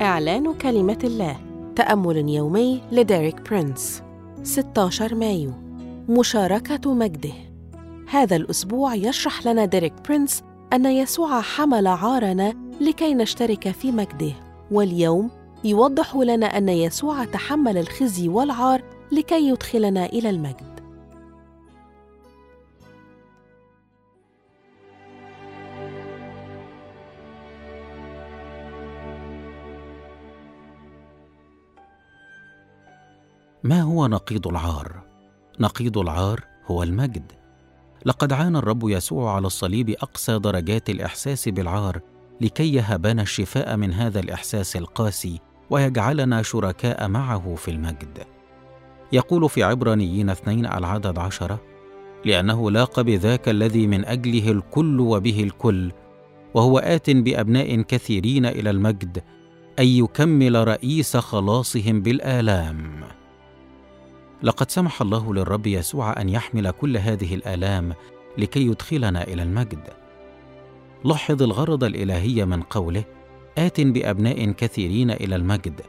إعلان كلمة الله. تأمل يومي لديريك برينس. 16 مايو. مشاركة مجده. هذا الأسبوع يشرح لنا ديريك برينس أن يسوع حمل عارنا لكي نشترك في مجده. واليوم يوضح لنا أن يسوع تحمل الخزي والعار لكي يدخلنا إلى المجد. ما هو نقيض العار؟ نقيض العار هو المجد. لقد عانى الرب يسوع على الصليب أقصى درجات الإحساس بالعار لكي يهبنا الشفاء من هذا الإحساس القاسي ويجعلنا شركاء معه في المجد. يقول في عبرانيين اثنين العدد عشرة لأنه لاق بذاك الذي من أجله الكل وبه الكل وهو آت بأبناء كثيرين إلى المجد أن يكمل رئيس خلاصهم بالآلام. لقد سمح الله للرب يسوع أن يحمل كل هذه الآلام لكي يدخلنا إلى المجد. لاحظ الغرض الإلهي من قوله آت بأبناء كثيرين إلى المجد.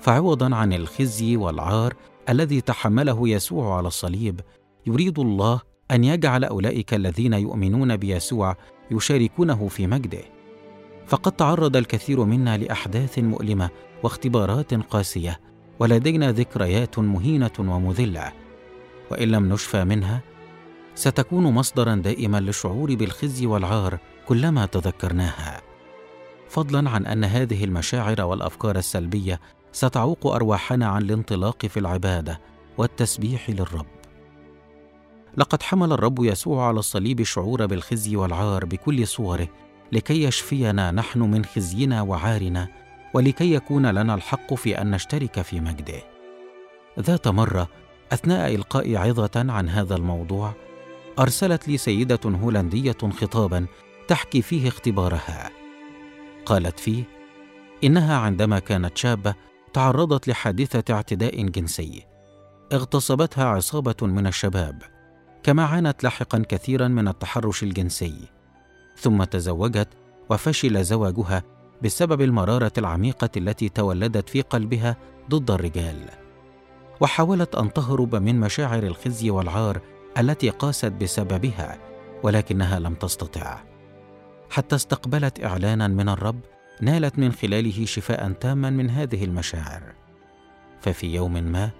فعوضا عن الخزي والعار الذي تحمله يسوع على الصليب يريد الله أن يجعل أولئك الذين يؤمنون بيسوع يشاركونه في مجده. فقد تعرض الكثير منا لأحداث مؤلمة واختبارات قاسية ولدينا ذكريات مهينة ومذلة وإن لم نشفى منها ستكون مصدرا دائما للشعور بالخزي والعار كلما تذكرناها. فضلا عن أن هذه المشاعر والأفكار السلبية ستعوق أرواحنا عن الانطلاق في العبادة والتسبيح للرب. لقد حمل الرب يسوع على الصليب الشعور بالخزي والعار بكل صوره لكي يشفينا نحن من خزينا وعارنا ولكي يكون لنا الحق في أن نشترك في مجده. ذات مرة أثناء إلقاء عظة عن هذا الموضوع أرسلت لي سيدة هولندية خطابا تحكي فيه اختبارها. قالت فيه إنها عندما كانت شابة تعرضت لحادثة اعتداء جنسي. اغتصبتها عصابة من الشباب كما عانت لاحقا كثيرا من التحرش الجنسي. ثم تزوجت وفشل زواجها بسبب المرارة العميقة التي تولدت في قلبها ضد الرجال. وحاولت أن تهرب من مشاعر الخزي والعار التي قاست بسببها ولكنها لم تستطع. حتى استقبلت إعلانا من الرب نالت من خلاله شفاء تاما من هذه المشاعر. ففي يوم ما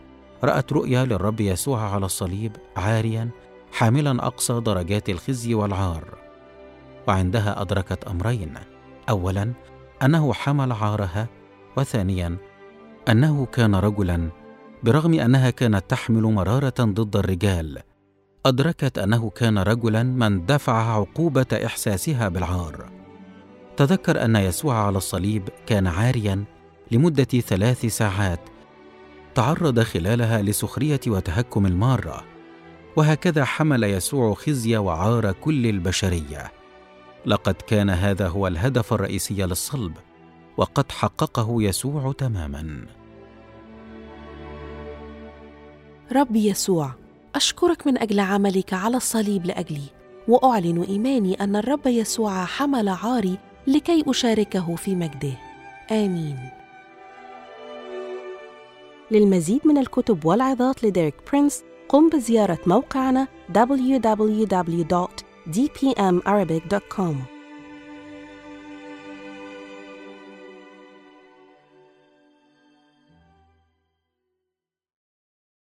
رأت رؤيا للرب يسوع على الصليب عاريا حاملا أقصى درجات الخزي والعار. وعندها أدركت أمرين اولا أنه حمل عارها وثانيا أنه كان رجلا برغم أنها كانت تحمل مرارة ضد الرجال. أدركت أنه كان رجلا من دفع عقوبة إحساسها بالعار. تذكر أن يسوع على الصليب كان عاريا لمدة ثلاث ساعات. تعرض خلالها لسخرية وتهكم المارة. وهكذا حمل يسوع خزي وعار كل البشرية. لقد كان هذا هو الهدف الرئيسي للصلب وقد حققه يسوع تماما. رب يسوع أشكرك من أجل عملك على الصليب لأجلي وأعلن إيماني أن الرب يسوع حمل عاري لكي أشاركه في مجده. آمين. للمزيد من الكتب والعظات لديريك برينس قم بزيارة موقعنا dpmarabic.com.